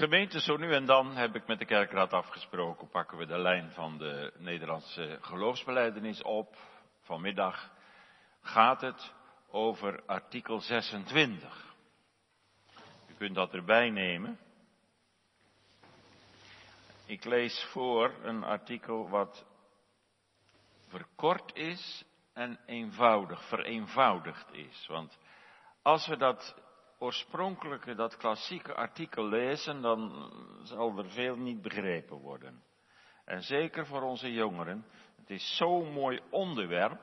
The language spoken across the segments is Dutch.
Gemeente, zo nu en dan heb ik met de kerkraad afgesproken, pakken we de lijn van de Nederlandse geloofsbeleidenis op. Vanmiddag gaat het over artikel 26. U kunt dat erbij nemen. Ik lees voor een artikel wat verkort is en eenvoudig, vereenvoudigd is. Want als we dat oorspronkelijke, dat klassieke artikel lezen, dan zal er veel niet begrepen worden. En zeker voor onze jongeren, het is zo'n mooi onderwerp,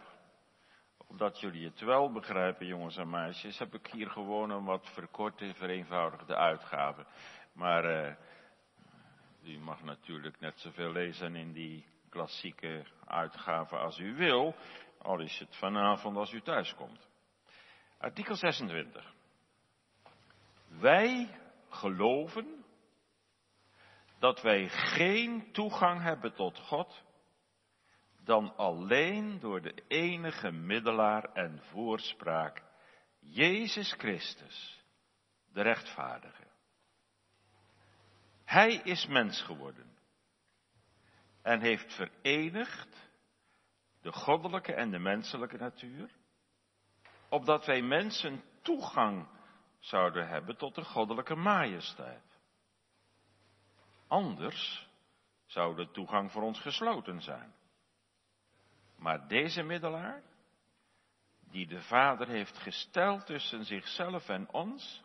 omdat jullie het wel begrijpen, jongens en meisjes, heb ik hier gewoon een wat verkorte, vereenvoudigde uitgave. Maar uh, u mag natuurlijk net zoveel lezen in die klassieke uitgave als u wil, al is het vanavond als u thuis komt. Artikel 26. Wij geloven dat wij geen toegang hebben tot God dan alleen door de enige middelaar en voorspraak, Jezus Christus, de rechtvaardige. Hij is mens geworden en heeft verenigd de goddelijke en de menselijke natuur, opdat wij mensen toegang zouden hebben tot de goddelijke majesteit. Anders zou de toegang voor ons gesloten zijn. Maar deze middelaar, die de Vader heeft gesteld tussen zichzelf en ons,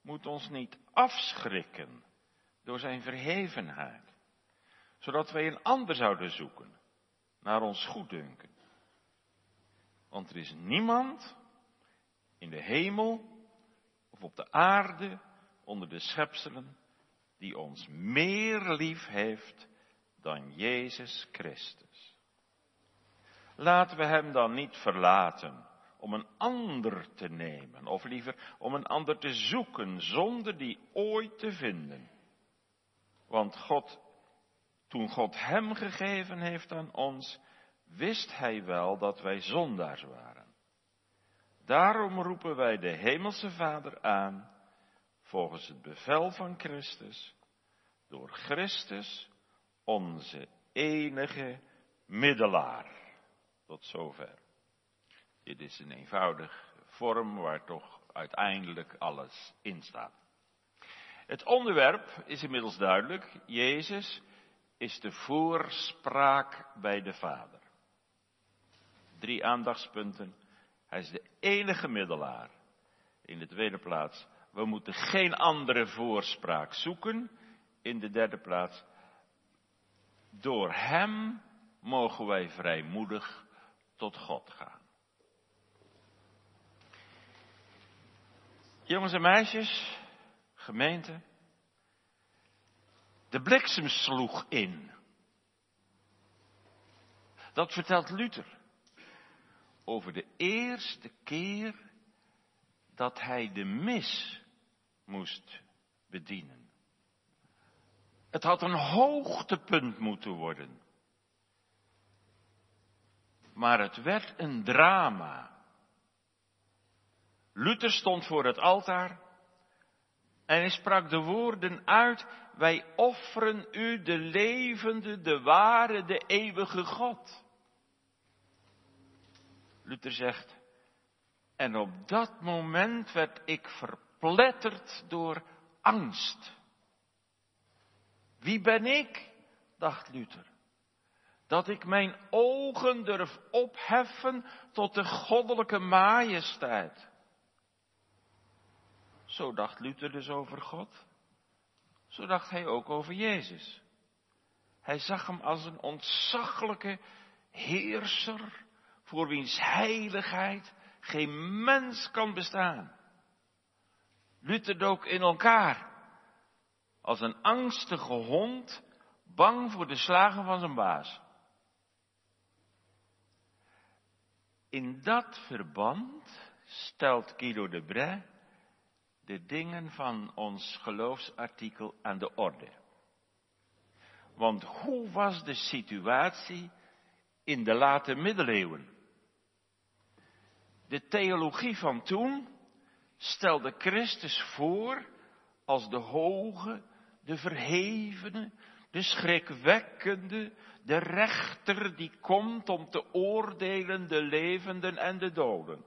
moet ons niet afschrikken door zijn verhevenheid, zodat wij een ander zouden zoeken naar ons goeddunken. Want er is niemand in de hemel of op de aarde onder de schepselen die ons meer lief heeft dan Jezus Christus. Laten we Hem dan niet verlaten om een ander te nemen, of liever om een ander te zoeken zonder die ooit te vinden. Want God, toen God Hem gegeven heeft aan ons, wist Hij wel dat wij zondaars waren. Daarom roepen wij de Hemelse Vader aan, volgens het bevel van Christus, door Christus, onze enige middelaar. Tot zover. Dit is een eenvoudig vorm waar toch uiteindelijk alles in staat. Het onderwerp is inmiddels duidelijk. Jezus is de voorspraak bij de Vader. Drie aandachtspunten. Hij is de enige middelaar. In de tweede plaats, we moeten geen andere voorspraak zoeken. In de derde plaats, door Hem mogen wij vrijmoedig tot God gaan. Jongens en meisjes, gemeente, de bliksem sloeg in. Dat vertelt Luther over de eerste keer dat hij de mis moest bedienen. Het had een hoogtepunt moeten worden. Maar het werd een drama. Luther stond voor het altaar en hij sprak de woorden uit, wij offeren u de levende, de ware, de eeuwige God. Luther zegt, en op dat moment werd ik verpletterd door angst. Wie ben ik, dacht Luther, dat ik mijn ogen durf opheffen tot de goddelijke majesteit. Zo dacht Luther dus over God. Zo dacht hij ook over Jezus. Hij zag hem als een ontzaglijke heerser voor wiens heiligheid geen mens kan bestaan. Luther dook in elkaar als een angstige hond bang voor de slagen van zijn baas. In dat verband stelt Guido de Bray de dingen van ons geloofsartikel aan de orde. Want hoe was de situatie in de late middeleeuwen? De theologie van toen stelde Christus voor als de hoge, de verhevene, de schrikwekkende, de rechter die komt om te oordelen de levenden en de doden.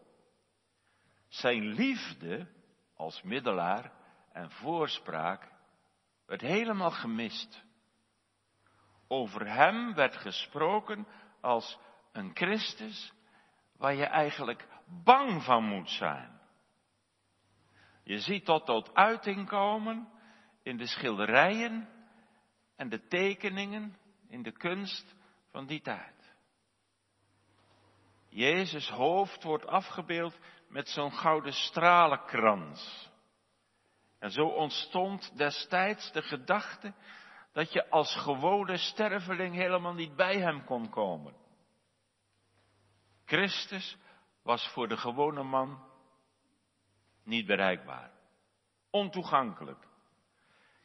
Zijn liefde als middelaar en voorspraak werd helemaal gemist. Over hem werd gesproken als een Christus waar je eigenlijk bang van moet zijn. Je ziet dat tot uiting komen in de schilderijen en de tekeningen in de kunst van die tijd. Jezus hoofd wordt afgebeeld met zo'n gouden stralenkrans. En zo ontstond destijds de gedachte dat je als gewone sterveling helemaal niet bij hem kon komen. Christus was voor de gewone man niet bereikbaar, ontoegankelijk.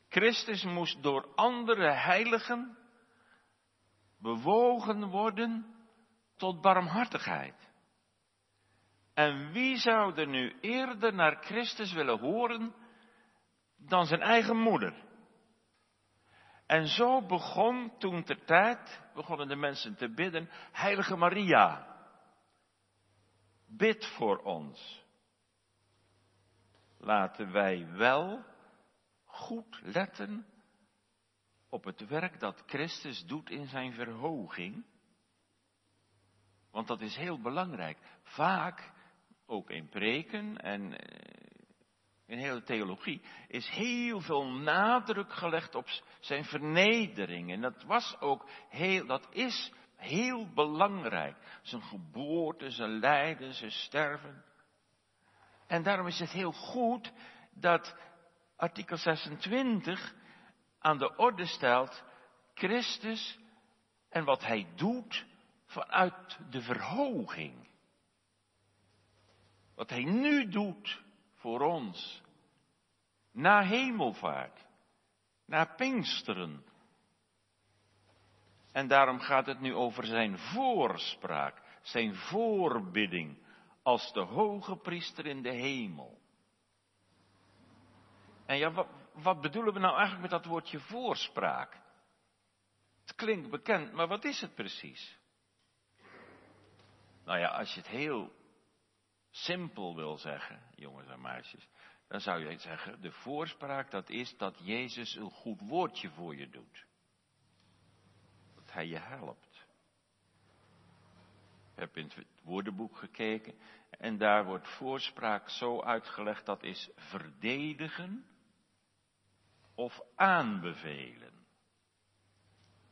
Christus moest door andere heiligen bewogen worden tot barmhartigheid. En wie zou er nu eerder naar Christus willen horen dan zijn eigen moeder? En zo begon toen ter tijd, begonnen de mensen te bidden, Heilige Maria, bid voor ons. Laten wij wel goed letten op het werk dat Christus doet in zijn verhoging. Want dat is heel belangrijk. Vaak, ook in preken en eh, in hele theologie, is heel veel nadruk gelegd op zijn vernedering. En dat was ook heel, dat is heel belangrijk. Zijn geboorte, zijn lijden, zijn sterven. En daarom is het heel goed dat artikel 26 aan de orde stelt Christus en wat hij doet vanuit de verhoging. Wat hij nu doet voor ons. Na hemelvaart. Na Pinksteren. En daarom gaat het nu over zijn voorspraak, zijn voorbidding als de hoge priester in de hemel. En ja, wat, bedoelen we nou eigenlijk met dat woordje voorspraak? Het klinkt bekend, maar wat is het precies? Nou ja, als je het heel simpel wil zeggen, jongens en meisjes, dan zou je zeggen, de voorspraak dat is dat Jezus een goed woordje voor je doet. Hij je helpt. Ik heb in het woordenboek gekeken en daar wordt voorspraak zo uitgelegd, dat is verdedigen of aanbevelen.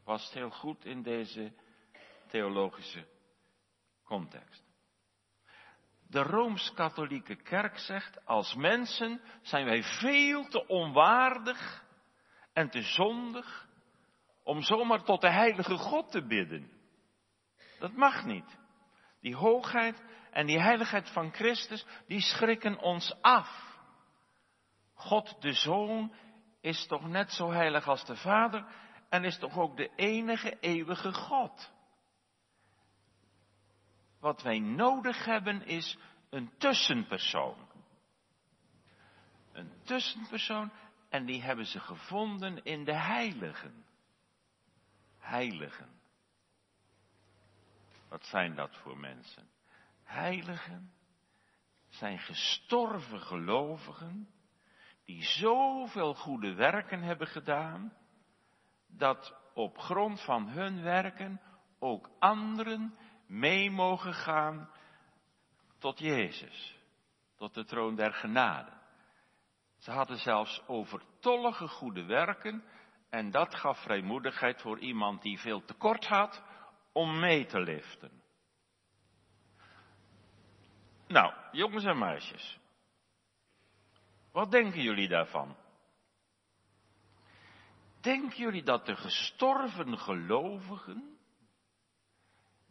Past heel goed in deze theologische context. De Rooms-Katholieke Kerk zegt, als mensen zijn wij veel te onwaardig en te zondig om zomaar tot de heilige God te bidden. Dat mag niet. Die hoogheid en die heiligheid van Christus, die schrikken ons af. God de Zoon is toch net zo heilig als de Vader en is toch ook de enige eeuwige God. Wat wij nodig hebben is een tussenpersoon. Een tussenpersoon en die hebben ze gevonden in de heiligen. Heiligen. Wat zijn dat voor mensen? Heiligen zijn gestorven gelovigen die zoveel goede werken hebben gedaan, dat op grond van hun werken ook anderen mee mogen gaan tot Jezus, tot de troon der genade. Ze hadden zelfs overtollige goede werken en dat gaf vrijmoedigheid voor iemand die veel tekort had om mee te liften. Nou, jongens en meisjes, wat denken jullie daarvan? Denken jullie dat de gestorven gelovigen,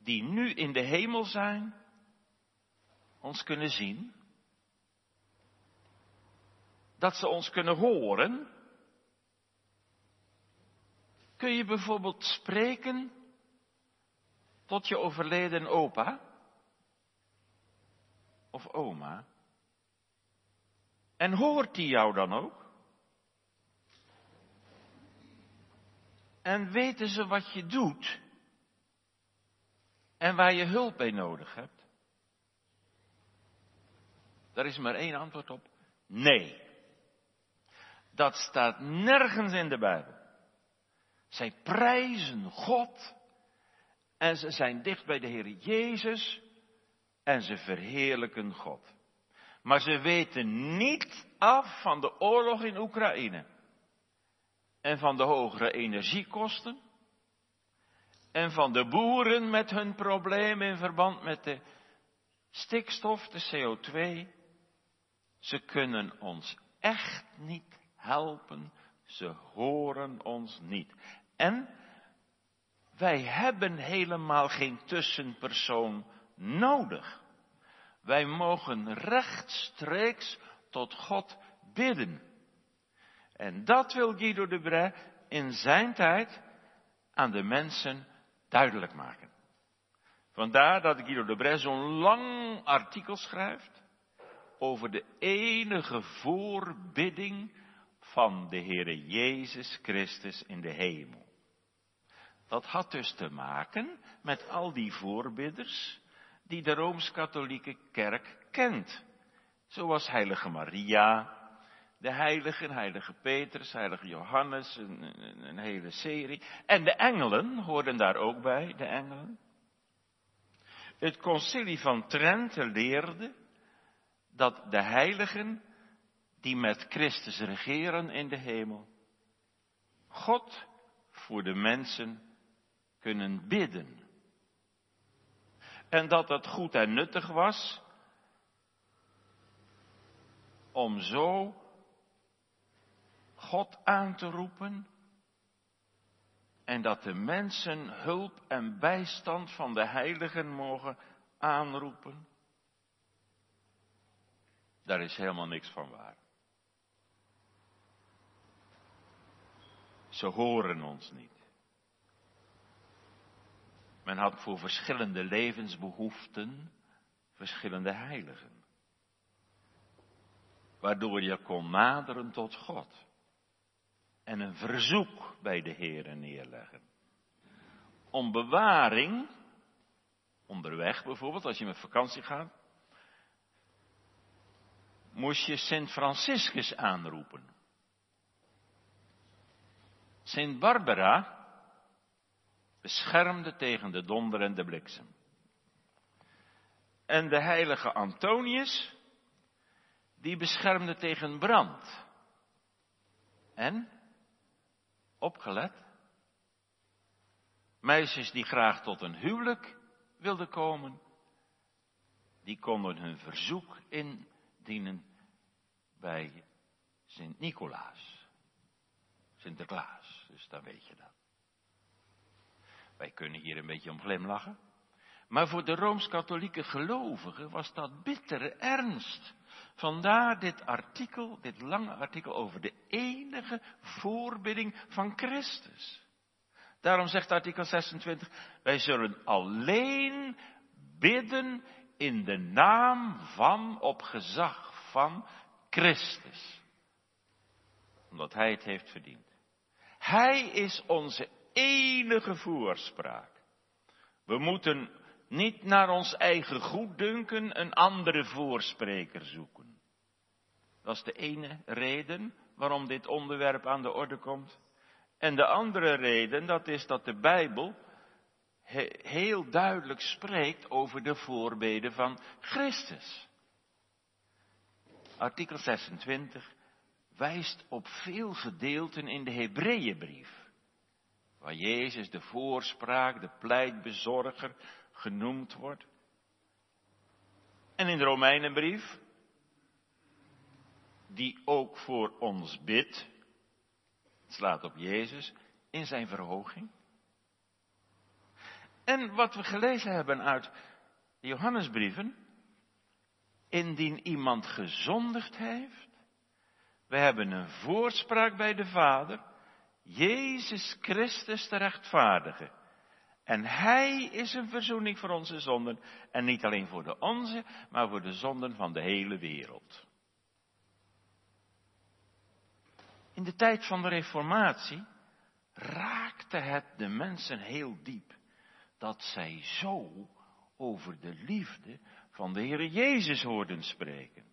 die nu in de hemel zijn, ons kunnen zien? Dat ze ons kunnen horen? Kun je bijvoorbeeld spreken tot je overleden opa of oma? En hoort die jou dan ook? En weten ze wat je doet? En waar je hulp bij nodig hebt? Daar is maar één antwoord op. Nee. Dat staat nergens in de Bijbel. Zij prijzen God en ze zijn dicht bij de Heer Jezus en ze verheerlijken God. Maar ze weten niet af van de oorlog in Oekraïne en van de hogere energiekosten en van de boeren met hun problemen in verband met de stikstof, de CO2. Ze kunnen ons echt niet helpen. Ze horen ons niet. En wij hebben helemaal geen tussenpersoon nodig. Wij mogen rechtstreeks tot God bidden. En dat wil Guido de Bray in zijn tijd aan de mensen duidelijk maken. Vandaar dat Guido de Bray zo'n lang artikel schrijft over de enige voorbidding van de Heere Jezus Christus in de hemel. Dat had dus te maken met al die voorbidders die de Rooms-Katholieke Kerk kent. Zoals Heilige Maria, de heiligen, heilige Petrus, heilige Johannes, een, een, hele serie. En de engelen hoorden daar ook bij, de engelen. Het concilie van Trente leerde dat de heiligen die met Christus regeren in de hemel, God voor de mensen kunnen bidden. En dat het goed en nuttig was om zo God aan te roepen en dat de mensen hulp en bijstand van de heiligen mogen aanroepen. Daar is helemaal niks van waar. Ze horen ons niet. Men had voor verschillende levensbehoeften verschillende heiligen. Waardoor je kon naderen tot God. En een verzoek bij de Heer neerleggen. Om bewaring, onderweg bijvoorbeeld, als je met vakantie gaat, moest je Sint Franciscus aanroepen. Sint Barbara beschermde tegen de donder en de bliksem. En de heilige Antonius, die beschermde tegen brand. En, opgelet, meisjes die graag tot een huwelijk wilden komen, die konden hun verzoek indienen bij Sint Nicolaas, Sinterklaas, dus dan weet je dat. Wij kunnen hier een beetje om glimlachen. Maar voor de rooms-katholieke gelovigen was dat bittere ernst. Vandaar dit artikel, dit lange artikel over de enige voorbidding van Christus. Daarom zegt artikel 26, wij zullen alleen bidden in de naam van, op gezag van Christus. Omdat Hij het heeft verdiend. Hij is onze enige voorspraak. We moeten niet naar ons eigen goeddunken een andere voorspreker zoeken. Dat is de ene reden waarom dit onderwerp aan de orde komt. En de andere reden, dat is dat de Bijbel heel duidelijk spreekt over de voorbeden van Christus. Artikel 26 wijst op veel gedeelten in de Hebreeënbrief. Waar Jezus de voorspraak, de pleitbezorger genoemd wordt. En in de Romeinenbrief, die ook voor ons bidt, slaat op Jezus in zijn verhoging. En wat we gelezen hebben uit de Johannesbrieven, indien iemand gezondigd heeft, we hebben een voorspraak bij de Vader, Jezus Christus de rechtvaardige. En Hij is een verzoening voor onze zonden. En niet alleen voor de onze, maar voor de zonden van de hele wereld. In de tijd van de Reformatie raakte het de mensen heel diep dat zij zo over de liefde van de Heer Jezus hoorden spreken.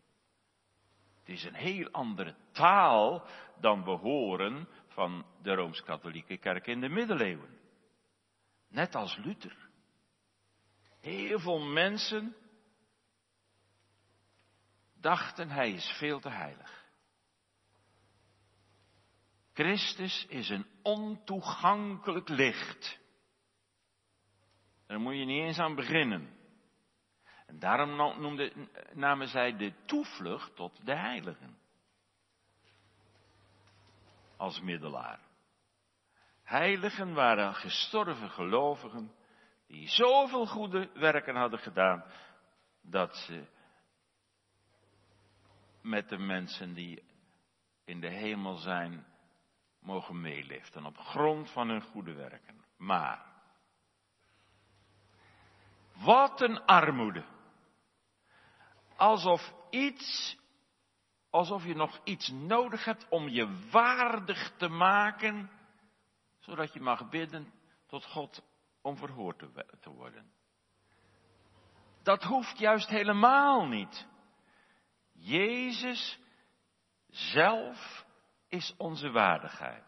Het is een heel andere taal dan we horen van de Rooms-Katholieke Kerk in de middeleeuwen. Net als Luther. Heel veel mensen dachten hij is veel te heilig. Christus is een ontoegankelijk licht. Daar moet je niet eens aan beginnen. En daarom noemde, namen zij de toevlucht tot de heiligen. Als middelaar. Heiligen waren gestorven gelovigen die zoveel goede werken hadden gedaan dat ze met de mensen die in de hemel zijn mogen meeliften op grond van hun goede werken. Maar wat een armoede. Alsof iets, alsof je nog iets nodig hebt om je waardig te maken, zodat je mag bidden tot God om verhoord te worden. Dat hoeft juist helemaal niet. Jezus zelf is onze waardigheid.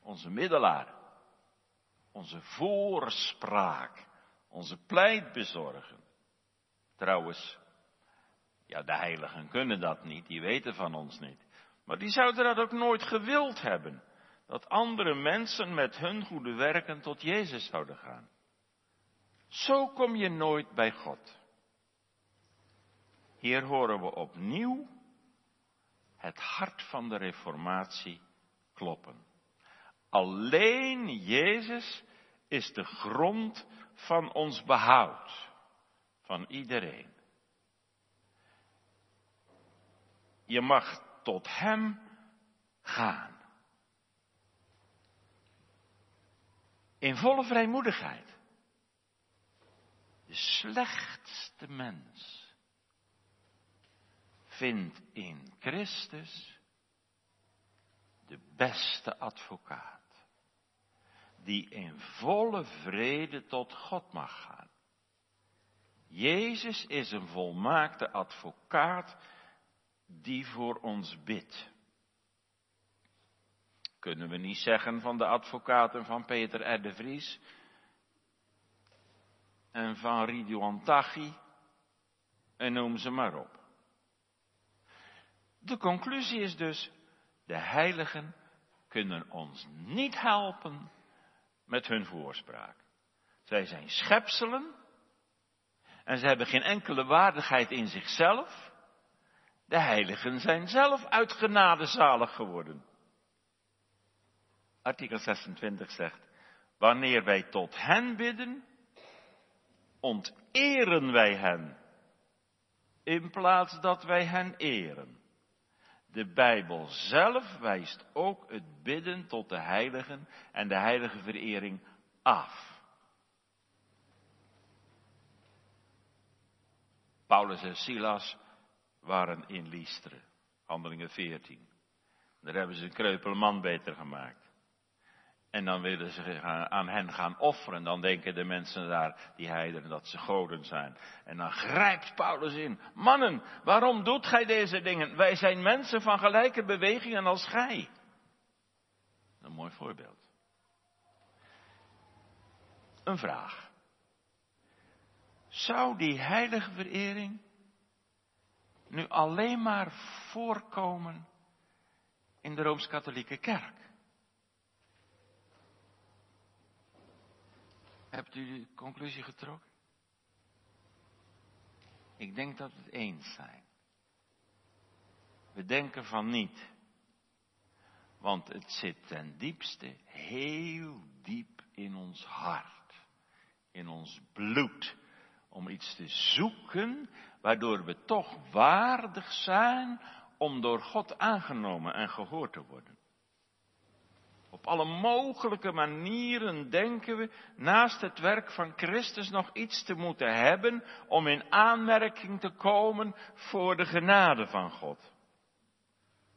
Onze middelaar. Onze voorspraak. Onze pleitbezorger. Trouwens, ja, de heiligen kunnen dat niet, die weten van ons niet. Maar die zouden dat ook nooit gewild hebben. Dat andere mensen met hun goede werken tot Jezus zouden gaan. Zo kom je nooit bij God. Hier horen we opnieuw het hart van de Reformatie kloppen. Alleen Jezus is de grond van ons behoud, van iedereen. Je mag tot Hem gaan. In volle vrijmoedigheid. De slechtste mens vindt in Christus de beste advocaat. Die in volle vrede tot God mag gaan. Jezus is een volmaakte advocaat die voor ons bidt. Kunnen we niet zeggen van de advocaten van Peter R. de Vries en van Ridouan Taghi en noem ze maar op. De conclusie is dus, de heiligen kunnen ons niet helpen met hun voorspraak. Zij zijn schepselen en ze hebben geen enkele waardigheid in zichzelf. De heiligen zijn zelf uit genade zalig geworden. Artikel 26 zegt, wanneer wij tot hen bidden, onteren wij hen, in plaats dat wij hen eren. De Bijbel zelf wijst ook het bidden tot de heiligen en de heilige verering af. Paulus en Silas waren in Lystre, handelingen 14. Daar hebben ze een kreupele man beter gemaakt. En dan willen ze aan hen gaan offeren. Dan denken de mensen daar, die heidenen, dat ze goden zijn. En dan grijpt Paulus in. Mannen, waarom doet gij deze dingen? Wij zijn mensen van gelijke bewegingen als gij. Een mooi voorbeeld. Een vraag. Zou die heilige verering nu alleen maar voorkomen in de Rooms-Katholieke Kerk? Hebt u de conclusie getrokken? Ik denk dat we het eens zijn. We denken van niet. Want het zit ten diepste heel diep in ons hart. In ons bloed. Om iets te zoeken waardoor we toch waardig zijn om door God aangenomen en gehoord te worden. Op alle mogelijke manieren denken we naast het werk van Christus nog iets te moeten hebben om in aanmerking te komen voor de genade van God.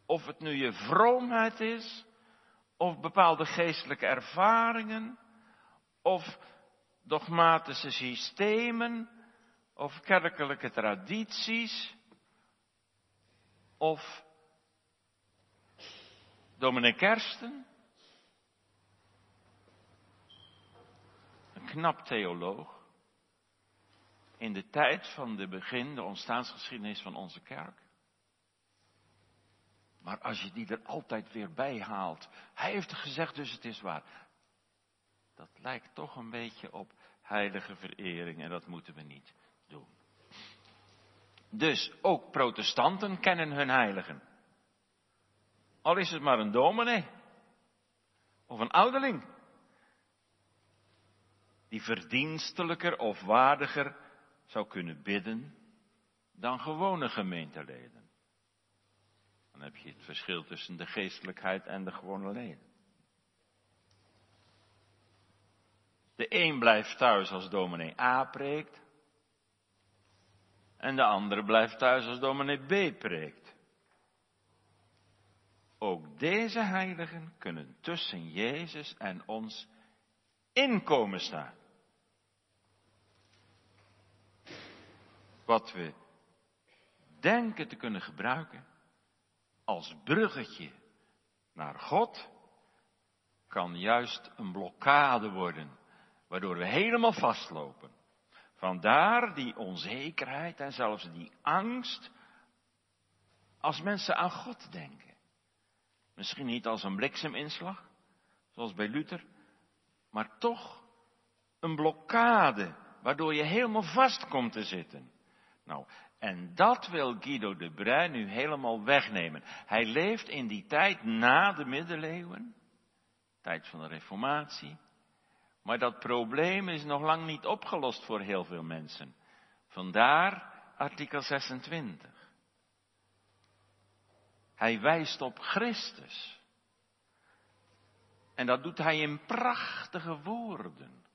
Of het nu je vroomheid is, of bepaalde geestelijke ervaringen, of dogmatische systemen, of kerkelijke tradities, of dominee Kersten, een knap theoloog, in de tijd van de begin, de ontstaansgeschiedenis van onze kerk. Maar als je die er altijd weer bij haalt, hij heeft gezegd, dus het is waar. Dat lijkt toch een beetje op heilige verering en dat moeten we niet. Dus ook protestanten kennen hun heiligen. Al is het maar een dominee of een ouderling. Die verdienstelijker of waardiger zou kunnen bidden dan gewone gemeenteleden. Dan heb je het verschil tussen de geestelijkheid en de gewone leden. De een blijft thuis als dominee A preekt. En de andere blijft thuis als dominee B preekt. Ook deze heiligen kunnen tussen Jezus en ons inkomen staan. Wat we denken te kunnen gebruiken als bruggetje naar God, kan juist een blokkade worden, waardoor we helemaal vastlopen. Vandaar die onzekerheid en zelfs die angst als mensen aan God denken. Misschien niet als een blikseminslag, zoals bij Luther, maar toch een blokkade, waardoor je helemaal vast komt te zitten. Nou, en dat wil Guido de Bruin nu helemaal wegnemen. Hij leeft in die tijd na de middeleeuwen, tijd van de reformatie. Maar dat probleem is nog lang niet opgelost voor heel veel mensen. Vandaar artikel 26. Hij wijst op Christus. En dat doet hij in prachtige woorden.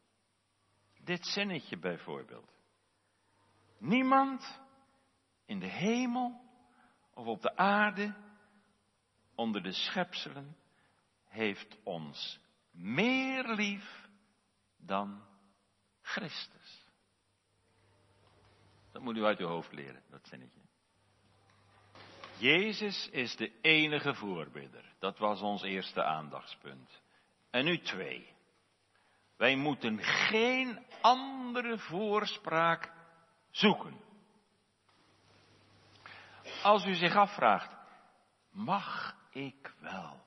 Dit zinnetje bijvoorbeeld. Niemand in de hemel of op de aarde, onder de schepselen, heeft ons meer lief dan Christus. Dat moet u uit uw hoofd leren, dat zinnetje. Jezus is de enige voorbidder. Dat was ons eerste aandachtspunt. En nu twee. Wij moeten geen andere voorspraak zoeken. Als u zich afvraagt, mag ik wel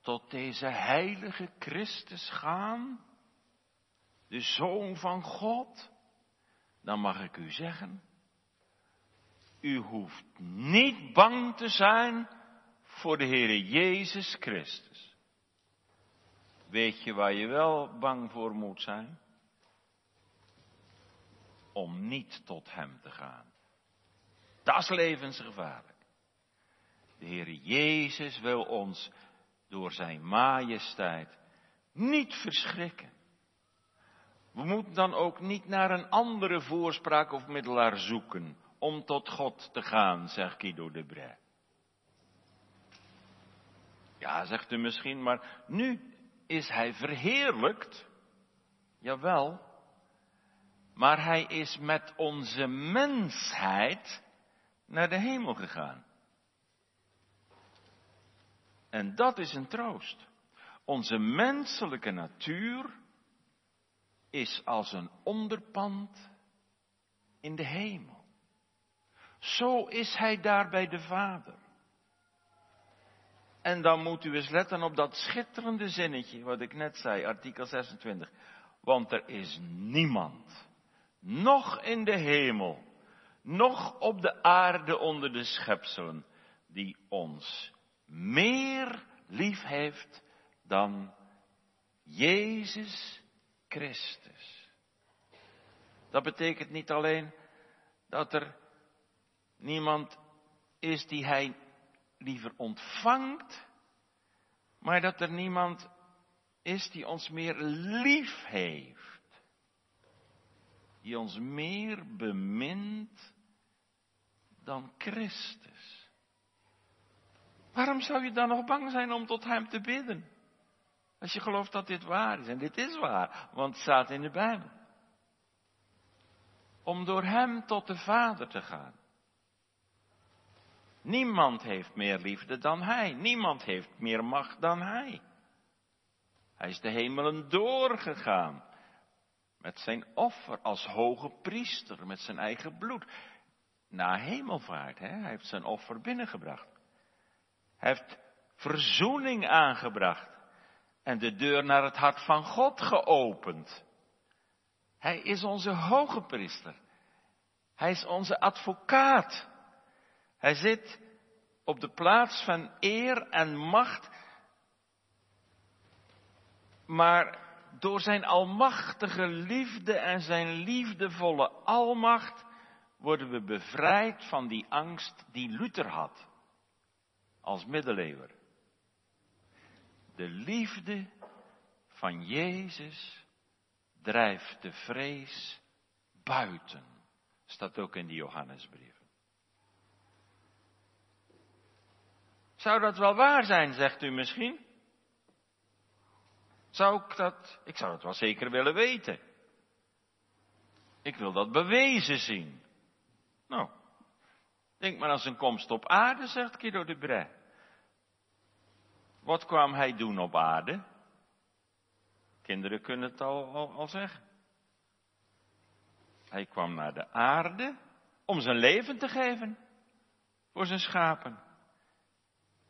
tot deze heilige Christus gaan, de Zoon van God, dan mag ik u zeggen, u hoeft niet bang te zijn voor de Heere Jezus Christus. Weet je waar je wel bang voor moet zijn? Om niet tot Hem te gaan. Dat is levensgevaarlijk. De Heer Jezus wil ons door zijn majesteit niet verschrikken. We moeten dan ook niet naar een andere voorspraak of middelaar zoeken om tot God te gaan, zegt Guido de Bray. Ja, zegt u misschien, maar nu is hij verheerlijkt. Jawel. Maar hij is met onze mensheid naar de hemel gegaan. En dat is een troost. Onze menselijke natuur is als een onderpand in de hemel. Zo is hij daar bij de Vader. En dan moet u eens letten op dat schitterende zinnetje wat ik net zei, artikel 26. Want er is niemand, nog in de hemel, nog op de aarde onder de schepselen, die ons meer lief heeft dan Jezus Christus. Dat betekent niet alleen dat er niemand is die hij liever ontvangt, maar dat er niemand is die ons meer lief heeft. Die ons meer bemint dan Christus. Waarom zou je dan nog bang zijn om tot Hem te bidden? Als je gelooft dat dit waar is, en dit is waar, want het staat in de Bijbel. Om door Hem tot de Vader te gaan. Niemand heeft meer liefde dan Hij. Niemand heeft meer macht dan Hij. Hij is de hemelen doorgegaan. Met zijn offer als hoge priester, met zijn eigen bloed. Na hemelvaart, hè? hij heeft zijn offer binnengebracht. Hij heeft verzoening aangebracht. En de deur naar het hart van God geopend. Hij is onze hoge priester. Hij is onze advocaat. Hij zit op de plaats van eer en macht. Maar door zijn almachtige liefde en zijn liefdevolle almacht worden we bevrijd van die angst die Luther had als middeleeuwer. De liefde van Jezus drijft de vrees buiten. Staat ook in die Johannesbrieven. Zou dat wel waar zijn, zegt u misschien? Zou ik dat, ik zou het wel zeker willen weten. Ik wil dat bewezen zien. Nou, denk maar aan zijn komst op aarde, zegt Guido de Bre. Wat kwam hij doen op aarde? Kinderen kunnen het al, zeggen. Hij kwam naar de aarde om zijn leven te geven voor zijn schapen.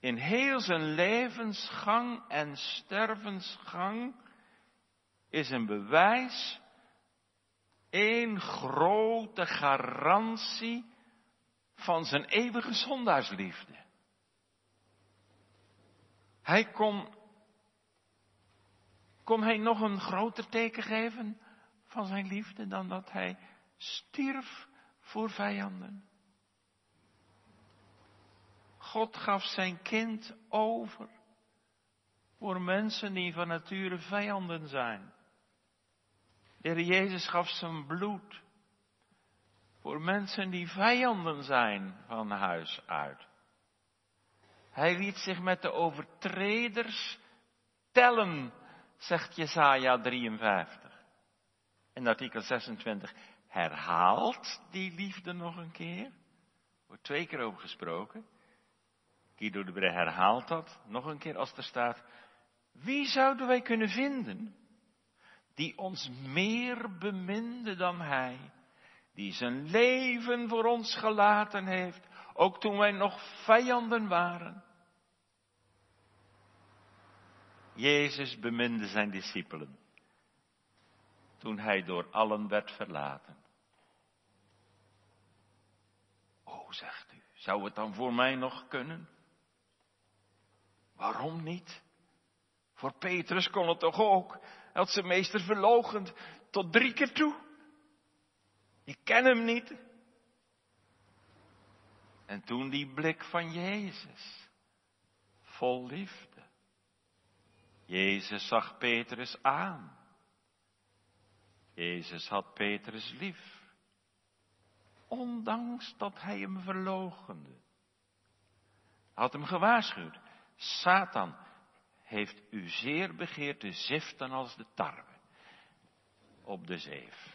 In heel zijn levensgang en stervensgang is een bewijs, één grote garantie van zijn eeuwige zondaarsliefde. Hij kon, kon hij nog een groter teken geven van zijn liefde dan dat hij stierf voor vijanden. God gaf zijn kind over voor mensen die van nature vijanden zijn. De Heer Jezus gaf zijn bloed voor mensen die vijanden zijn van huis uit. Hij liet zich met de overtreders tellen, zegt Jesaja 53. En artikel 26 herhaalt die liefde nog een keer. Wordt twee keer over gesproken. Guido de Bre herhaalt dat nog een keer als er staat. Wie zouden wij kunnen vinden die ons meer beminde dan Hij, die zijn leven voor ons gelaten heeft, ook toen wij nog vijanden waren? Jezus beminde zijn discipelen toen hij door allen werd verlaten. O, zegt u, zou het dan voor mij nog kunnen? Waarom niet? Voor Petrus kon het toch ook. Hij had zijn meester verlogend tot drie keer toe. Ik ken hem niet. En toen die blik van Jezus, vol liefde. Jezus zag Petrus aan. Jezus had Petrus lief. Ondanks dat hij hem verloochende. Had hem gewaarschuwd. Satan heeft u zeer begeerd te ziften als de tarwe op de zeef.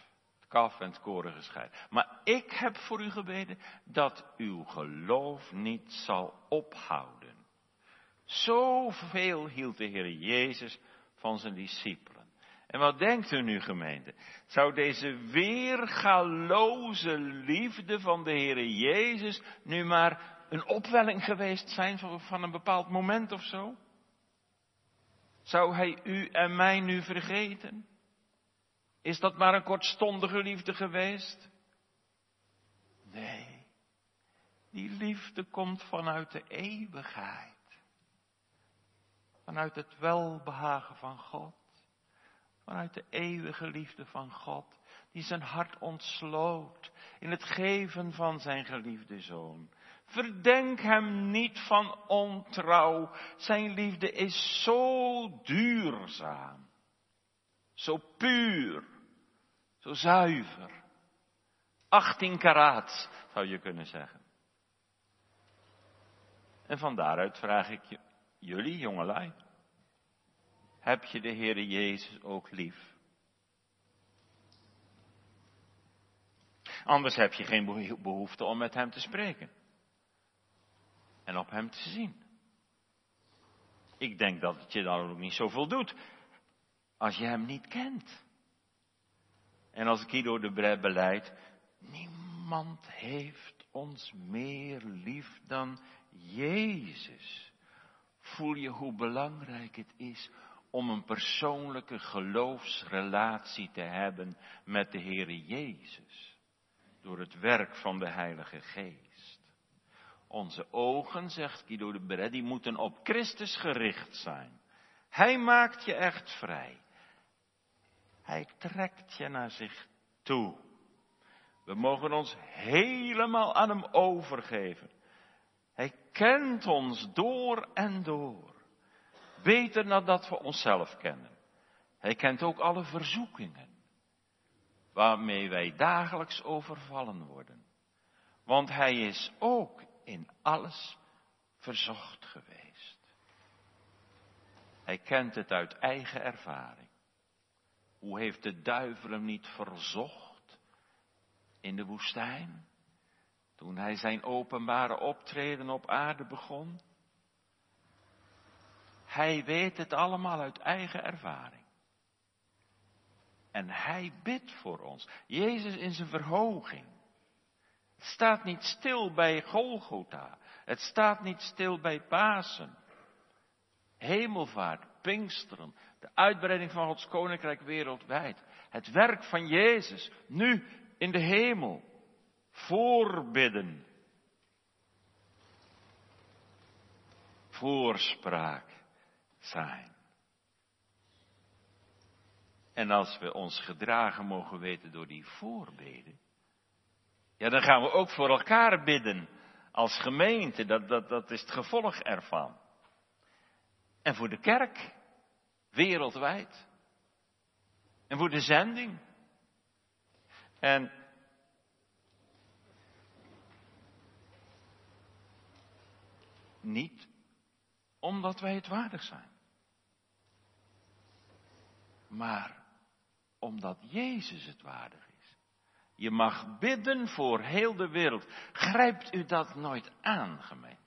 Kaf en koren gescheiden. Maar ik heb voor u gebeden dat uw geloof niet zal ophouden. Zoveel hield de Heer Jezus van zijn discipelen. En wat denkt u nu gemeente? Zou deze weergaloze liefde van de Heer Jezus nu maar een opwelling geweest zijn van een bepaald moment of zo? Zou hij u en mij nu vergeten? Is dat maar een kortstondige liefde geweest? Nee, die liefde komt vanuit de eeuwigheid. Vanuit het welbehagen van God. Vanuit de eeuwige liefde van God. Die zijn hart ontsloot in het geven van zijn geliefde zoon. Verdenk hem niet van ontrouw. Zijn liefde is zo duurzaam. Zo puur. Zo zuiver. 18 karaat, zou je kunnen zeggen. En van daaruit vraag ik je, jullie jongelui. heb je de Heere Jezus ook lief? Anders heb je geen behoefte om met Hem te spreken. En op Hem te zien. Ik denk dat het je dan ook niet zoveel doet als je Hem niet kent. En als Guido de Bre beleidt, niemand heeft ons meer lief dan Jezus. Voel je hoe belangrijk het is om een persoonlijke geloofsrelatie te hebben met de Heere Jezus. Door het werk van de Heilige Geest. Onze ogen, zegt Guido de Beret, die moeten op Christus gericht zijn. Hij maakt je echt vrij. Hij trekt je naar zich toe. We mogen ons helemaal aan Hem overgeven. Hij kent ons door en door. Beter dan dat we onszelf kennen. Hij kent ook alle verzoekingen. Waarmee wij dagelijks overvallen worden. Want Hij is ook in alles verzocht geweest. Hij kent het uit eigen ervaring. Hoe heeft de duivel hem niet verzocht in de woestijn? Toen hij zijn openbare optreden op aarde begon. Hij weet het allemaal uit eigen ervaring. En hij bidt voor ons. Jezus in zijn verhoging. Het staat niet stil bij Golgotha. Het staat niet stil bij Pasen. Hemelvaart, Pinksteren, de uitbreiding van Gods koninkrijk wereldwijd. Het werk van Jezus, nu in de hemel. Voorbidden. Voorspraak zijn. En als we ons gedragen mogen weten door die voorbeden, ja, dan gaan we ook voor elkaar bidden als gemeente. Dat, dat, dat is het gevolg ervan. En voor de kerk, wereldwijd. En voor de zending. En niet omdat wij het waardig zijn. Maar omdat Jezus het waardig is. Je mag bidden voor heel de wereld. Grijpt u dat nooit aan, gemeente?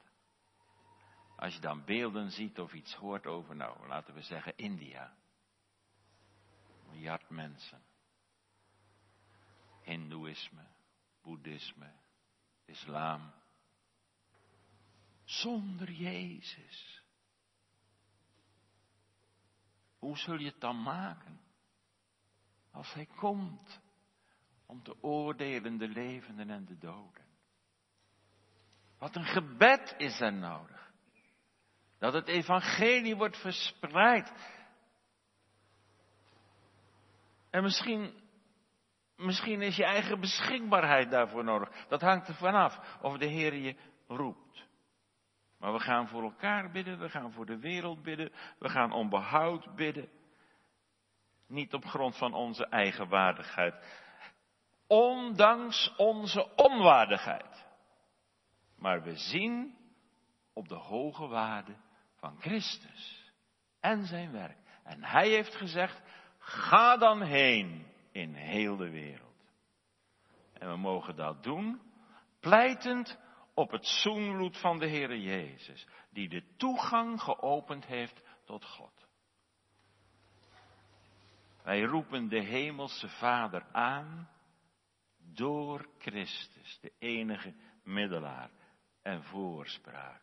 Als je dan beelden ziet of iets hoort over, nou, laten we zeggen India. Miljard mensen. Hindoeïsme, Boeddhisme, Islam. Zonder Jezus. Hoe zul je het dan maken? Als Hij komt om te oordelen de levenden en de doden. Wat een gebed is er nodig. Dat het evangelie wordt verspreid. En misschien, misschien is je eigen beschikbaarheid daarvoor nodig. Dat hangt er vanaf of de Heer je roept. Maar we gaan voor elkaar bidden, we gaan voor de wereld bidden, we gaan om behoud bidden. Niet op grond van onze eigen waardigheid. Ondanks onze onwaardigheid. Maar we zien op de hoge waarde van Christus en zijn werk. En hij heeft gezegd, ga dan heen in heel de wereld. En we mogen dat doen, pleitend op het zoenbloed van de Heere Jezus, die de toegang geopend heeft tot God. Wij roepen de Hemelse Vader aan door Christus, de enige middelaar en voorspraak,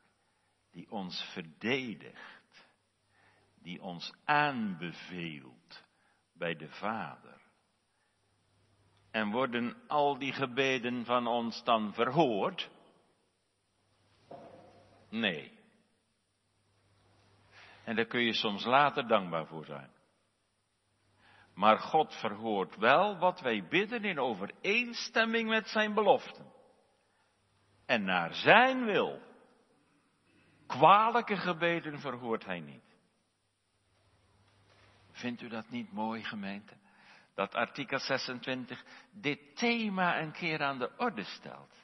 die ons verdedigt, die ons aanbeveelt bij de Vader. En worden al die gebeden van ons dan verhoord? Nee. En daar kun je soms later dankbaar voor zijn. Maar God verhoort wel wat wij bidden in overeenstemming met zijn beloften. En naar zijn wil. Kwalijke gebeden verhoort hij niet. Vindt u dat niet mooi, gemeente? Dat artikel 26 dit thema een keer aan de orde stelt.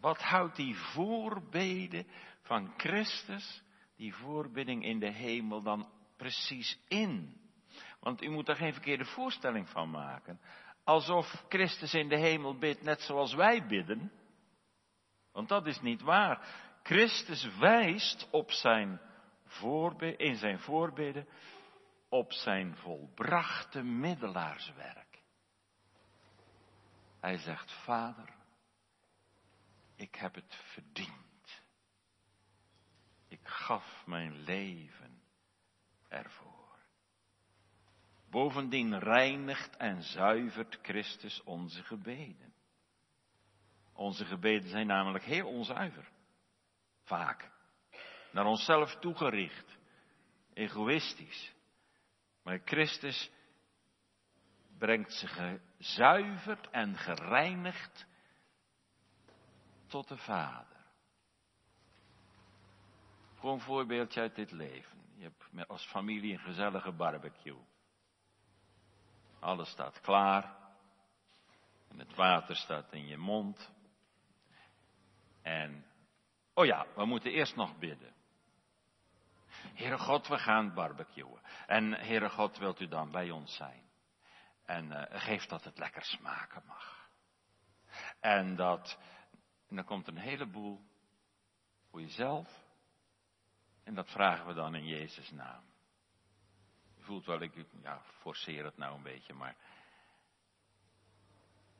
Wat houdt die voorbeden van Christus, die voorbidding in de hemel dan precies in? Want u moet er geen verkeerde voorstelling van maken. Alsof Christus in de hemel bidt net zoals wij bidden. Want dat is niet waar. Christus wijst op zijn in zijn voorbeden op zijn volbrachte middelaarswerk. Hij zegt, Vader, ik heb het verdiend. Ik gaf mijn leven ervoor. Bovendien reinigt en zuivert Christus onze gebeden. Onze gebeden zijn namelijk heel onzuiver. Vaak. Naar onszelf toegericht. Egoïstisch. Maar Christus brengt ze gezuiverd en gereinigd tot de Vader. Gewoon een voorbeeldje uit dit leven. Je hebt als familie een gezellige barbecue. Alles staat klaar. En het water staat in je mond. En, oh ja, we moeten eerst nog bidden. Heere God, we gaan barbecuen. En Heere God, wilt u dan bij ons zijn? En uh, geef dat het lekker smaken mag. En dat, en dan komt een heleboel voor jezelf. En dat vragen we dan in Jezus' naam. Je voelt wel, ik ja, forceer het nou een beetje, maar.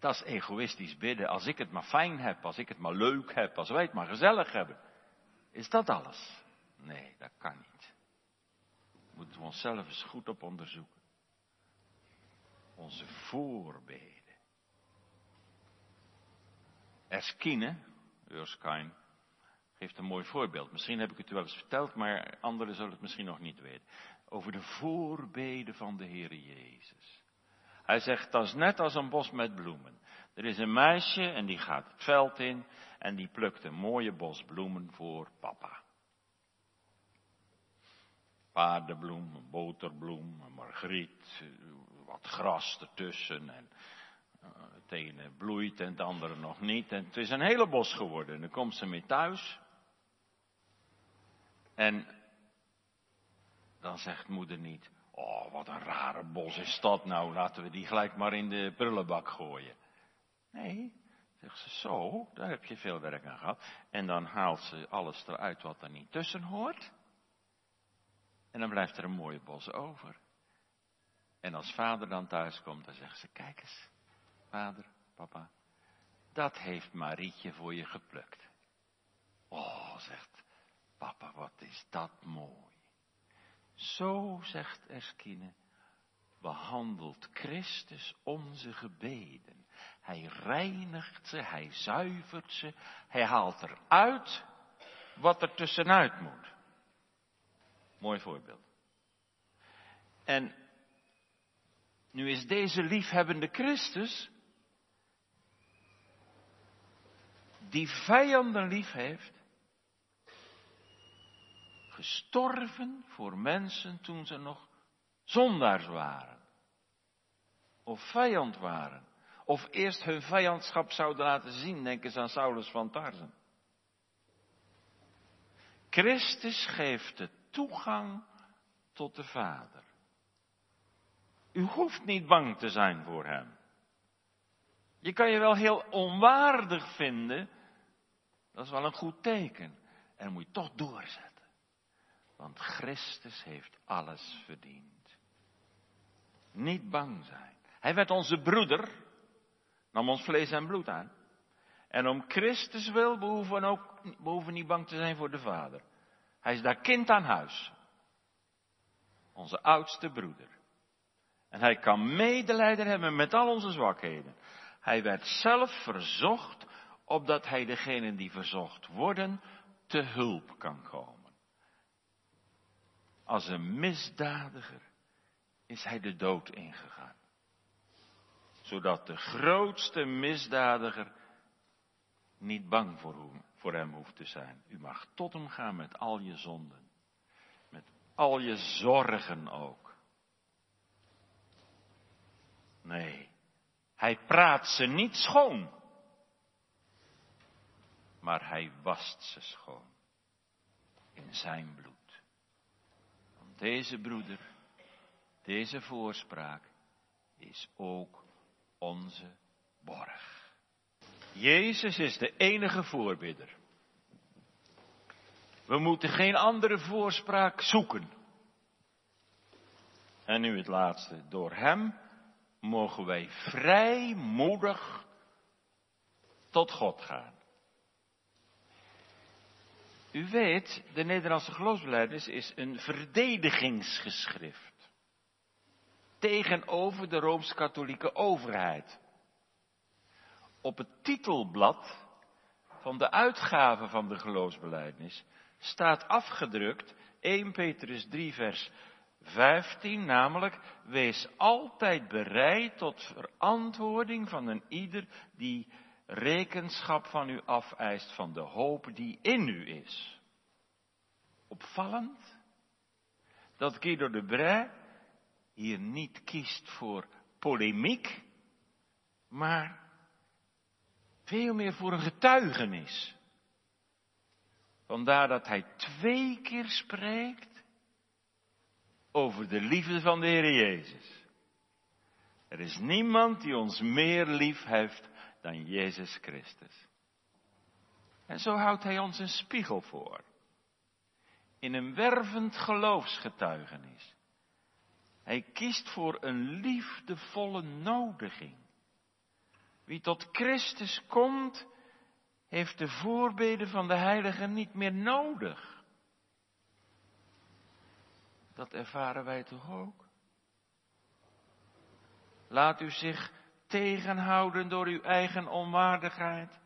Dat is egoïstisch bidden. Als ik het maar fijn heb, als ik het maar leuk heb, als wij het maar gezellig hebben. Is dat alles? Nee, dat kan niet. Moeten we onszelf eens goed op onderzoeken. Onze voorbeden. Erskine, Erskine, geeft een mooi voorbeeld. Misschien heb ik het u wel eens verteld, maar anderen zullen het misschien nog niet weten. Over de voorbeden van de Heer Jezus. Hij zegt, dat is net als een bos met bloemen. Er is een meisje en die gaat het veld in en die plukt een mooie bos bloemen voor papa paardenbloem, een boterbloem, een margriet, wat gras ertussen. En uh, het ene bloeit en het andere nog niet. En het is een hele bos geworden. En dan komt ze mee thuis. En dan zegt moeder niet, oh wat een rare bos is dat nou, laten we die gelijk maar in de prullenbak gooien. Nee, zegt ze, zo, daar heb je veel werk aan gehad. En dan haalt ze alles eruit wat er niet tussen hoort. En dan blijft er een mooie bos over. En als vader dan thuis komt, dan zegt ze, kijk eens, vader, papa, dat heeft Marietje voor je geplukt. Oh, zegt papa, wat is dat mooi. Zo, zegt Erskine, behandelt Christus onze gebeden. Hij reinigt ze, hij zuivert ze, hij haalt eruit wat er tussenuit moet. Mooi voorbeeld. En nu is deze liefhebbende Christus, die vijanden lief heeft, gestorven voor mensen toen ze nog zondaars waren. Of vijand waren. Of eerst hun vijandschap zouden laten zien, denk eens aan Saulus van Tarsen. Christus geeft het toegang tot de Vader. U hoeft niet bang te zijn voor Hem. Je kan je wel heel onwaardig vinden. Dat is wel een goed teken. En dan moet je toch doorzetten. Want Christus heeft alles verdiend. Niet bang zijn. Hij werd onze broeder, nam ons vlees en bloed aan. En om Christus wil behoeven we ook behoeven niet bang te zijn voor de Vader. Hij is daar kind aan huis. Onze oudste broeder. En hij kan medelijden hebben met al onze zwakheden. Hij werd zelf verzocht, opdat hij degenen die verzocht worden, te hulp kan komen. Als een misdadiger is hij de dood ingegaan. Zodat de grootste misdadiger niet bang voor hem hoeft te zijn. U mag tot hem gaan met al je zonden. Met al je zorgen ook. Nee, hij praat ze niet schoon. Maar hij wast ze schoon. In zijn bloed. Deze broeder, deze voorspraak is ook onze borg. Jezus is de enige voorbidder. We moeten geen andere voorspraak zoeken. En nu het laatste. Door Hem mogen wij vrijmoedig tot God gaan. U weet, de Nederlandse geloofsbelijdenis is een verdedigingsgeschrift. Tegenover de Rooms-Katholieke overheid. Op het titelblad van de uitgave van de geloofsbelijdenis staat afgedrukt 1 Petrus 3 vers 15, namelijk, wees altijd bereid tot verantwoording van een ieder die rekenschap van u afeist van de hoop die in u is. Opvallend dat Guido de Bray hier niet kiest voor polemiek, maar veel meer voor een getuigenis. Vandaar dat hij twee keer spreekt over de liefde van de Heer Jezus. Er is niemand die ons meer lief heeft dan Jezus Christus. En zo houdt hij ons een spiegel voor. In een wervend geloofsgetuigenis. Hij kiest voor een liefdevolle nodiging. Wie tot Christus komt, heeft de voorbeden van de heiligen niet meer nodig. Dat ervaren wij toch ook? Laat u zich tegenhouden door uw eigen onwaardigheid?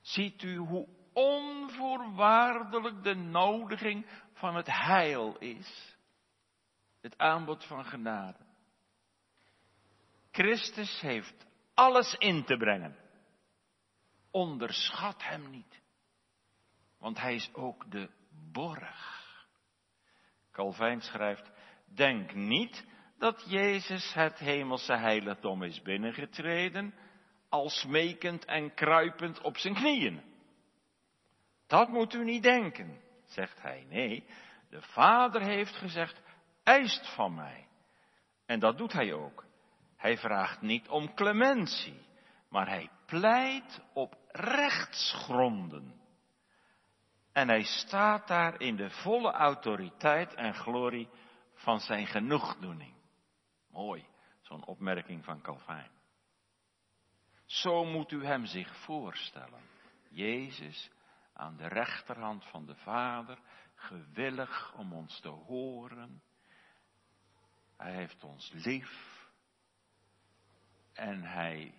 Ziet u hoe onvoorwaardelijk de nodiging van het heil is? Het aanbod van genade. Christus heeft alles in te brengen. Onderschat hem niet, want hij is ook de borg. Calvijn schrijft, denk niet dat Jezus het hemelse heiligdom is binnengetreden, al smekend en kruipend op zijn knieën. Dat moet u niet denken, zegt hij. Nee, de Vader heeft gezegd, eist van mij. En dat doet hij ook. Hij vraagt niet om clementie, maar hij pleit op rechtsgronden. En hij staat daar in de volle autoriteit en glorie van zijn genoegdoening. Mooi, zo'n opmerking van Calvijn. Zo moet u hem zich voorstellen. Jezus aan de rechterhand van de Vader, gewillig om ons te horen. Hij heeft ons lief. En hij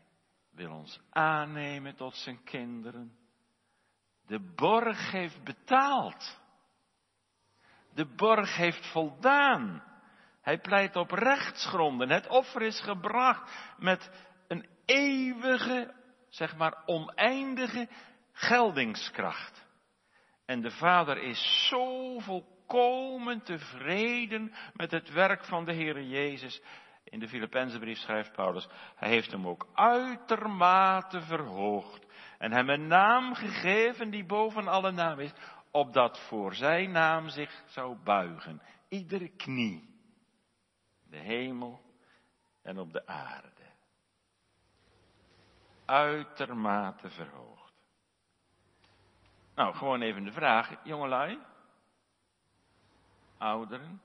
wil ons aannemen tot zijn kinderen. De borg heeft betaald. De borg heeft voldaan. Hij pleit op rechtsgronden. Het offer is gebracht met een eeuwige, zeg maar oneindige geldingskracht. En de Vader is zo volkomen tevreden met het werk van de Heer Jezus. In de Filippenzenbrief schrijft Paulus, hij heeft hem ook uitermate verhoogd en hem een naam gegeven die boven alle naam is, opdat voor zijn naam zich zou buigen iedere knie de hemel en op de aarde. Uitermate verhoogd. Nou, gewoon even de vraag, jongelui, ouderen,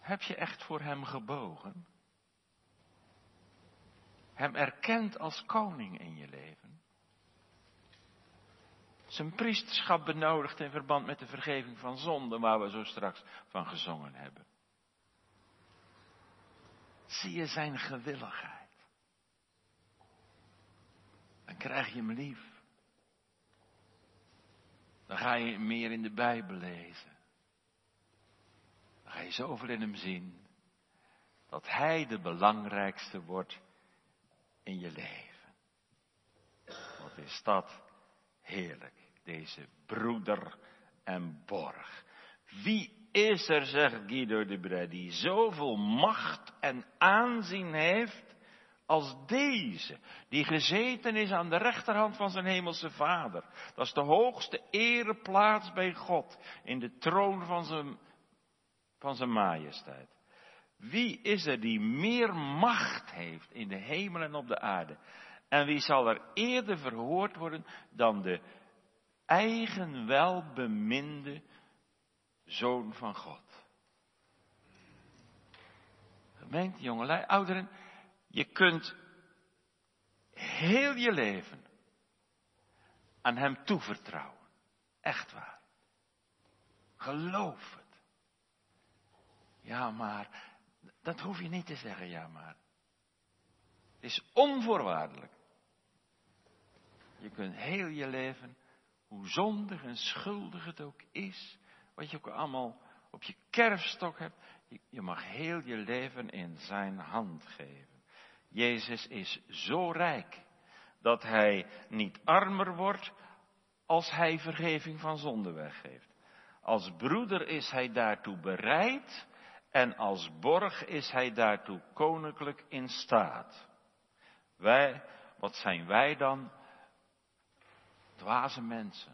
heb je echt voor hem gebogen? Hem erkend als koning in je leven? Zijn priesterschap benodigt in verband met de vergeving van zonden, waar we zo straks van gezongen hebben. Zie je zijn gewilligheid. Dan krijg je hem lief. Dan ga je meer in de Bijbel lezen. Dan ga je zoveel in hem zien. Dat hij de belangrijkste wordt in je leven. Wat is dat heerlijk deze broeder en borg. Wie is er, zegt Guido de Bray, die zoveel macht en aanzien heeft als deze, die gezeten is aan de rechterhand van zijn hemelse Vader. Dat is de hoogste ereplaats bij God, in de troon van zijn, van zijn majesteit. Wie is er die meer macht heeft in de hemel en op de aarde? En wie zal er eerder verhoord worden dan de eigen welbeminde Zoon van God? Gemeente, jongelui, ouderen, je kunt heel je leven aan Hem toevertrouwen. Echt waar. Geloof het. Ja, maar dat hoef je niet te zeggen, ja, maar. Het is onvoorwaardelijk. Je kunt heel je leven, hoe zondig en schuldig het ook is, wat je ook allemaal op je kerfstok hebt, je mag heel je leven in zijn hand geven. Jezus is zo rijk dat hij niet armer wordt als hij vergeving van zonde weggeeft. Als broeder is hij daartoe bereid en als borg is hij daartoe koninklijk in staat. Wij, wat zijn wij dan? Dwaze mensen.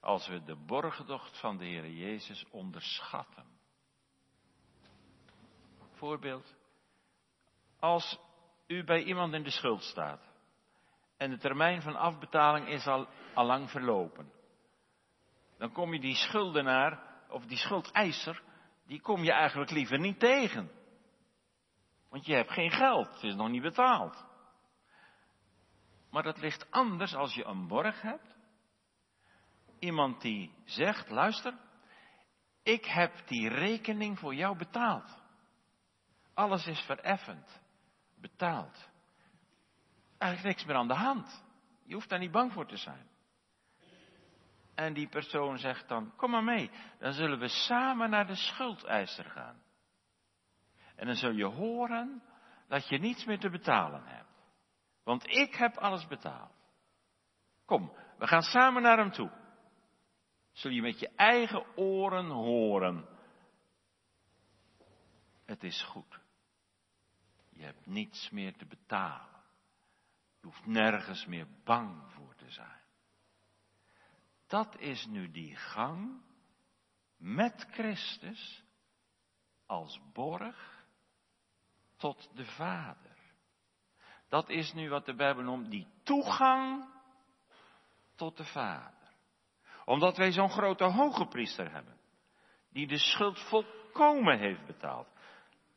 Als we de borgdocht van de Heer Jezus onderschatten. Voorbeeld. Als u bij iemand in de schuld staat en de termijn van afbetaling is al, lang verlopen, dan kom je die schuldenaar of die schuldeiser, die kom je eigenlijk liever niet tegen. Want je hebt geen geld, het is nog niet betaald. Maar dat ligt anders als je een borg hebt. Iemand die zegt, luister, ik heb die rekening voor jou betaald. Alles is vereffend betaald. Eigenlijk niks meer aan de hand. Je hoeft daar niet bang voor te zijn. En die persoon zegt dan, kom maar mee, dan zullen we samen naar de schuldeiser gaan. En dan zul je horen dat je niets meer te betalen hebt. Want ik heb alles betaald. Kom, we gaan samen naar hem toe. Zul je met je eigen oren horen. Het is goed. Je hebt niets meer te betalen. Je hoeft nergens meer bang voor te zijn. Dat is nu die gang met Christus als borg tot de Vader. Dat is nu wat de Bijbel noemt die toegang tot de Vader. Omdat wij zo'n grote hoge priester hebben, die de schuld volkomen heeft betaald.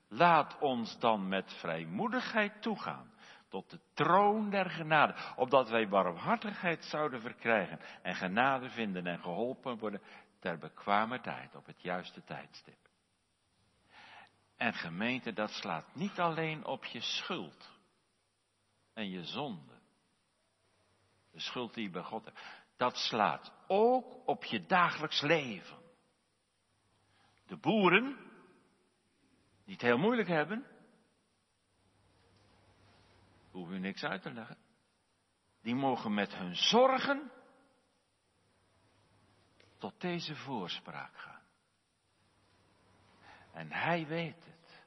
Laat ons dan met vrijmoedigheid toegaan tot de troon der genade, opdat wij barmhartigheid zouden verkrijgen en genade vinden en geholpen worden ter bekwame tijd, op het juiste tijdstip. En gemeente, dat slaat niet alleen op je schuld en je zonde. De schuld die je bij God hebt. Dat slaat ook op je dagelijks leven. De boeren, die het heel moeilijk hebben, hoef u niks uit te leggen. Die mogen met hun zorgen tot deze voorspraak gaan. En hij weet het.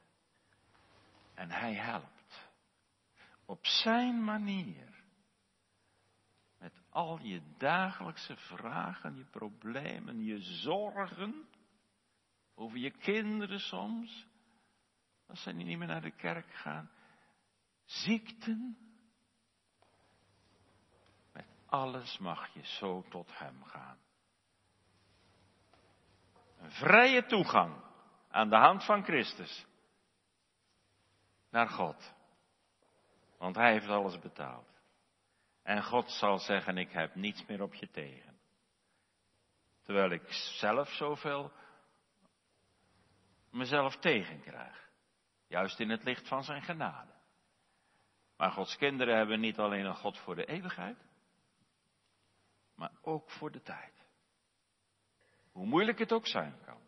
En hij helpt. Op zijn manier. Met al je dagelijkse vragen, je problemen, je zorgen. Over je kinderen soms. Als ze niet meer naar de kerk gaan. Ziekten. Met alles mag je zo tot Hem gaan. Een vrije toegang aan de hand van Christus naar God. Want Hij heeft alles betaald. En God zal zeggen, ik heb niets meer op je tegen. Terwijl ik zelf zoveel mezelf tegenkrijg. Juist in het licht van zijn genade. Maar Gods kinderen hebben niet alleen een God voor de eeuwigheid, maar ook voor de tijd. Hoe moeilijk het ook zijn kan.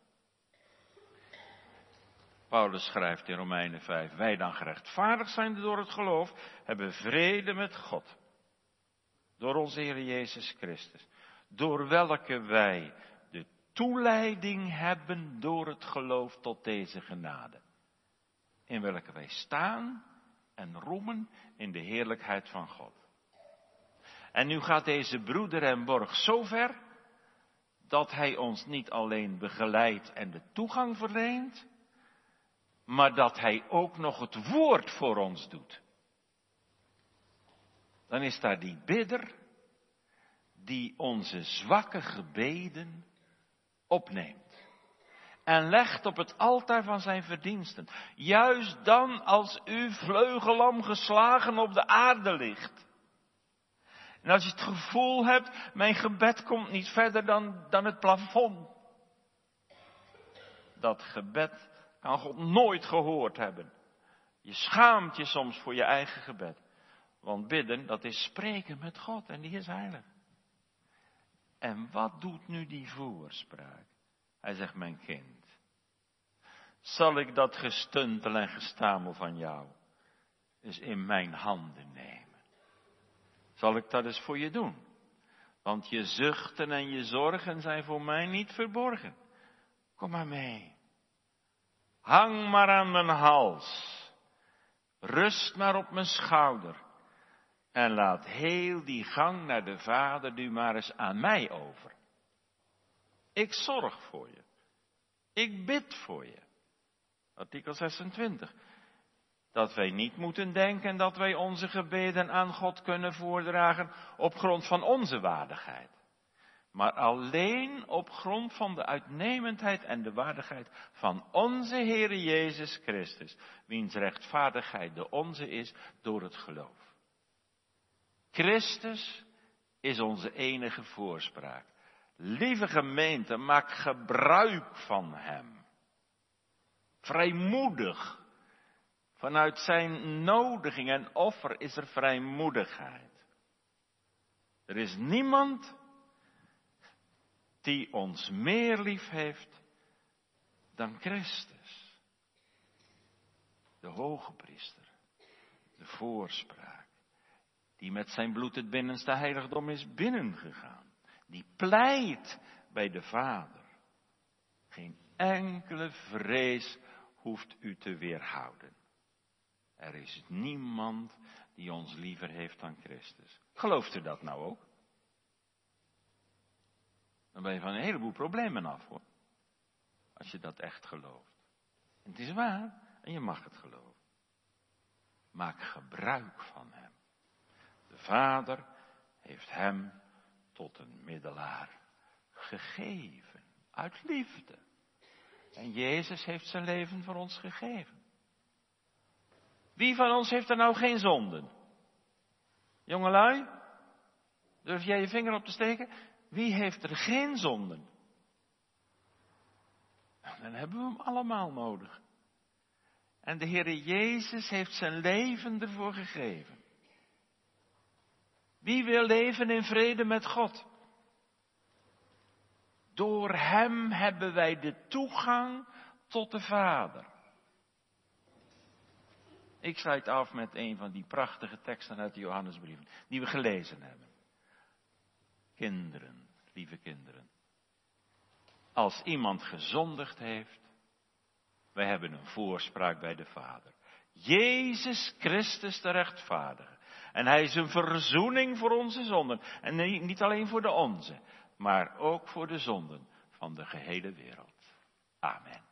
Paulus schrijft in Romeinen 5, wij dan gerechtvaardigd zijn door het geloof, hebben vrede met God. Door onze Heer Jezus Christus. Door welke wij de toeleiding hebben door het geloof tot deze genade in welke wij staan en roemen in de heerlijkheid van God. En nu gaat deze broeder en borg zo ver dat hij ons niet alleen begeleidt en de toegang verleent, maar dat hij ook nog het woord voor ons doet. Dan is daar die bidder die onze zwakke gebeden opneemt en legt op het altaar van zijn verdiensten. Juist dan als uw vleugelam geslagen op de aarde ligt. En als je het gevoel hebt, mijn gebed komt niet verder dan, dan het plafond. Dat gebed kan God nooit gehoord hebben. Je schaamt je soms voor je eigen gebed. Want bidden, dat is spreken met God en die is heilig. En wat doet nu die voorspraak? Hij zegt, mijn kind, zal ik dat gestuntel en gestamel van jou eens in mijn handen nemen? Zal ik dat eens voor je doen? Want je zuchten en je zorgen zijn voor mij niet verborgen. Kom maar mee. Hang maar aan mijn hals. Rust maar op mijn schouder. En laat heel die gang naar de Vader nu maar eens aan mij over. Ik zorg voor je. Ik bid voor je. Artikel 26 dat wij niet moeten denken dat wij onze gebeden aan God kunnen voordragen op grond van onze waardigheid. Maar alleen op grond van de uitnemendheid en de waardigheid van onze Heere Jezus Christus, wiens rechtvaardigheid de onze is door het geloof. Christus is onze enige voorspraak. Lieve gemeente, maak gebruik van Hem. Vrijmoedig Vanuit zijn nodiging en offer is er vrijmoedigheid. Er is niemand die ons meer lief heeft dan Christus. De hoge priester, de voorspraak, die met zijn bloed het binnenste heiligdom is binnengegaan. Die pleit bij de Vader. Geen enkele vrees hoeft u te weerhouden. Er is niemand die ons liever heeft dan Christus. Gelooft u dat nou ook? Dan ben je van een heleboel problemen af hoor. Als je dat echt gelooft. Het is waar en je mag het geloven. Maak gebruik van hem. De Vader heeft hem tot een middelaar gegeven. Uit liefde. En Jezus heeft zijn leven voor ons gegeven. Wie van ons heeft er nou geen zonden? Jongelui, durf jij je vinger op te steken? Wie heeft er geen zonden? Nou, dan hebben we hem allemaal nodig. En de Heere Jezus heeft zijn leven ervoor gegeven. Wie wil leven in vrede met God? Door Hem hebben wij de toegang tot de Vader. Ik sluit af met een van die prachtige teksten uit de Johannesbrief, die we gelezen hebben. Kinderen, lieve kinderen. Als iemand gezondigd heeft, wij hebben een voorspraak bij de Vader. Jezus Christus de rechtvaardige. En hij is een verzoening voor onze zonden. En niet alleen voor de onze, maar ook voor de zonden van de gehele wereld. Amen.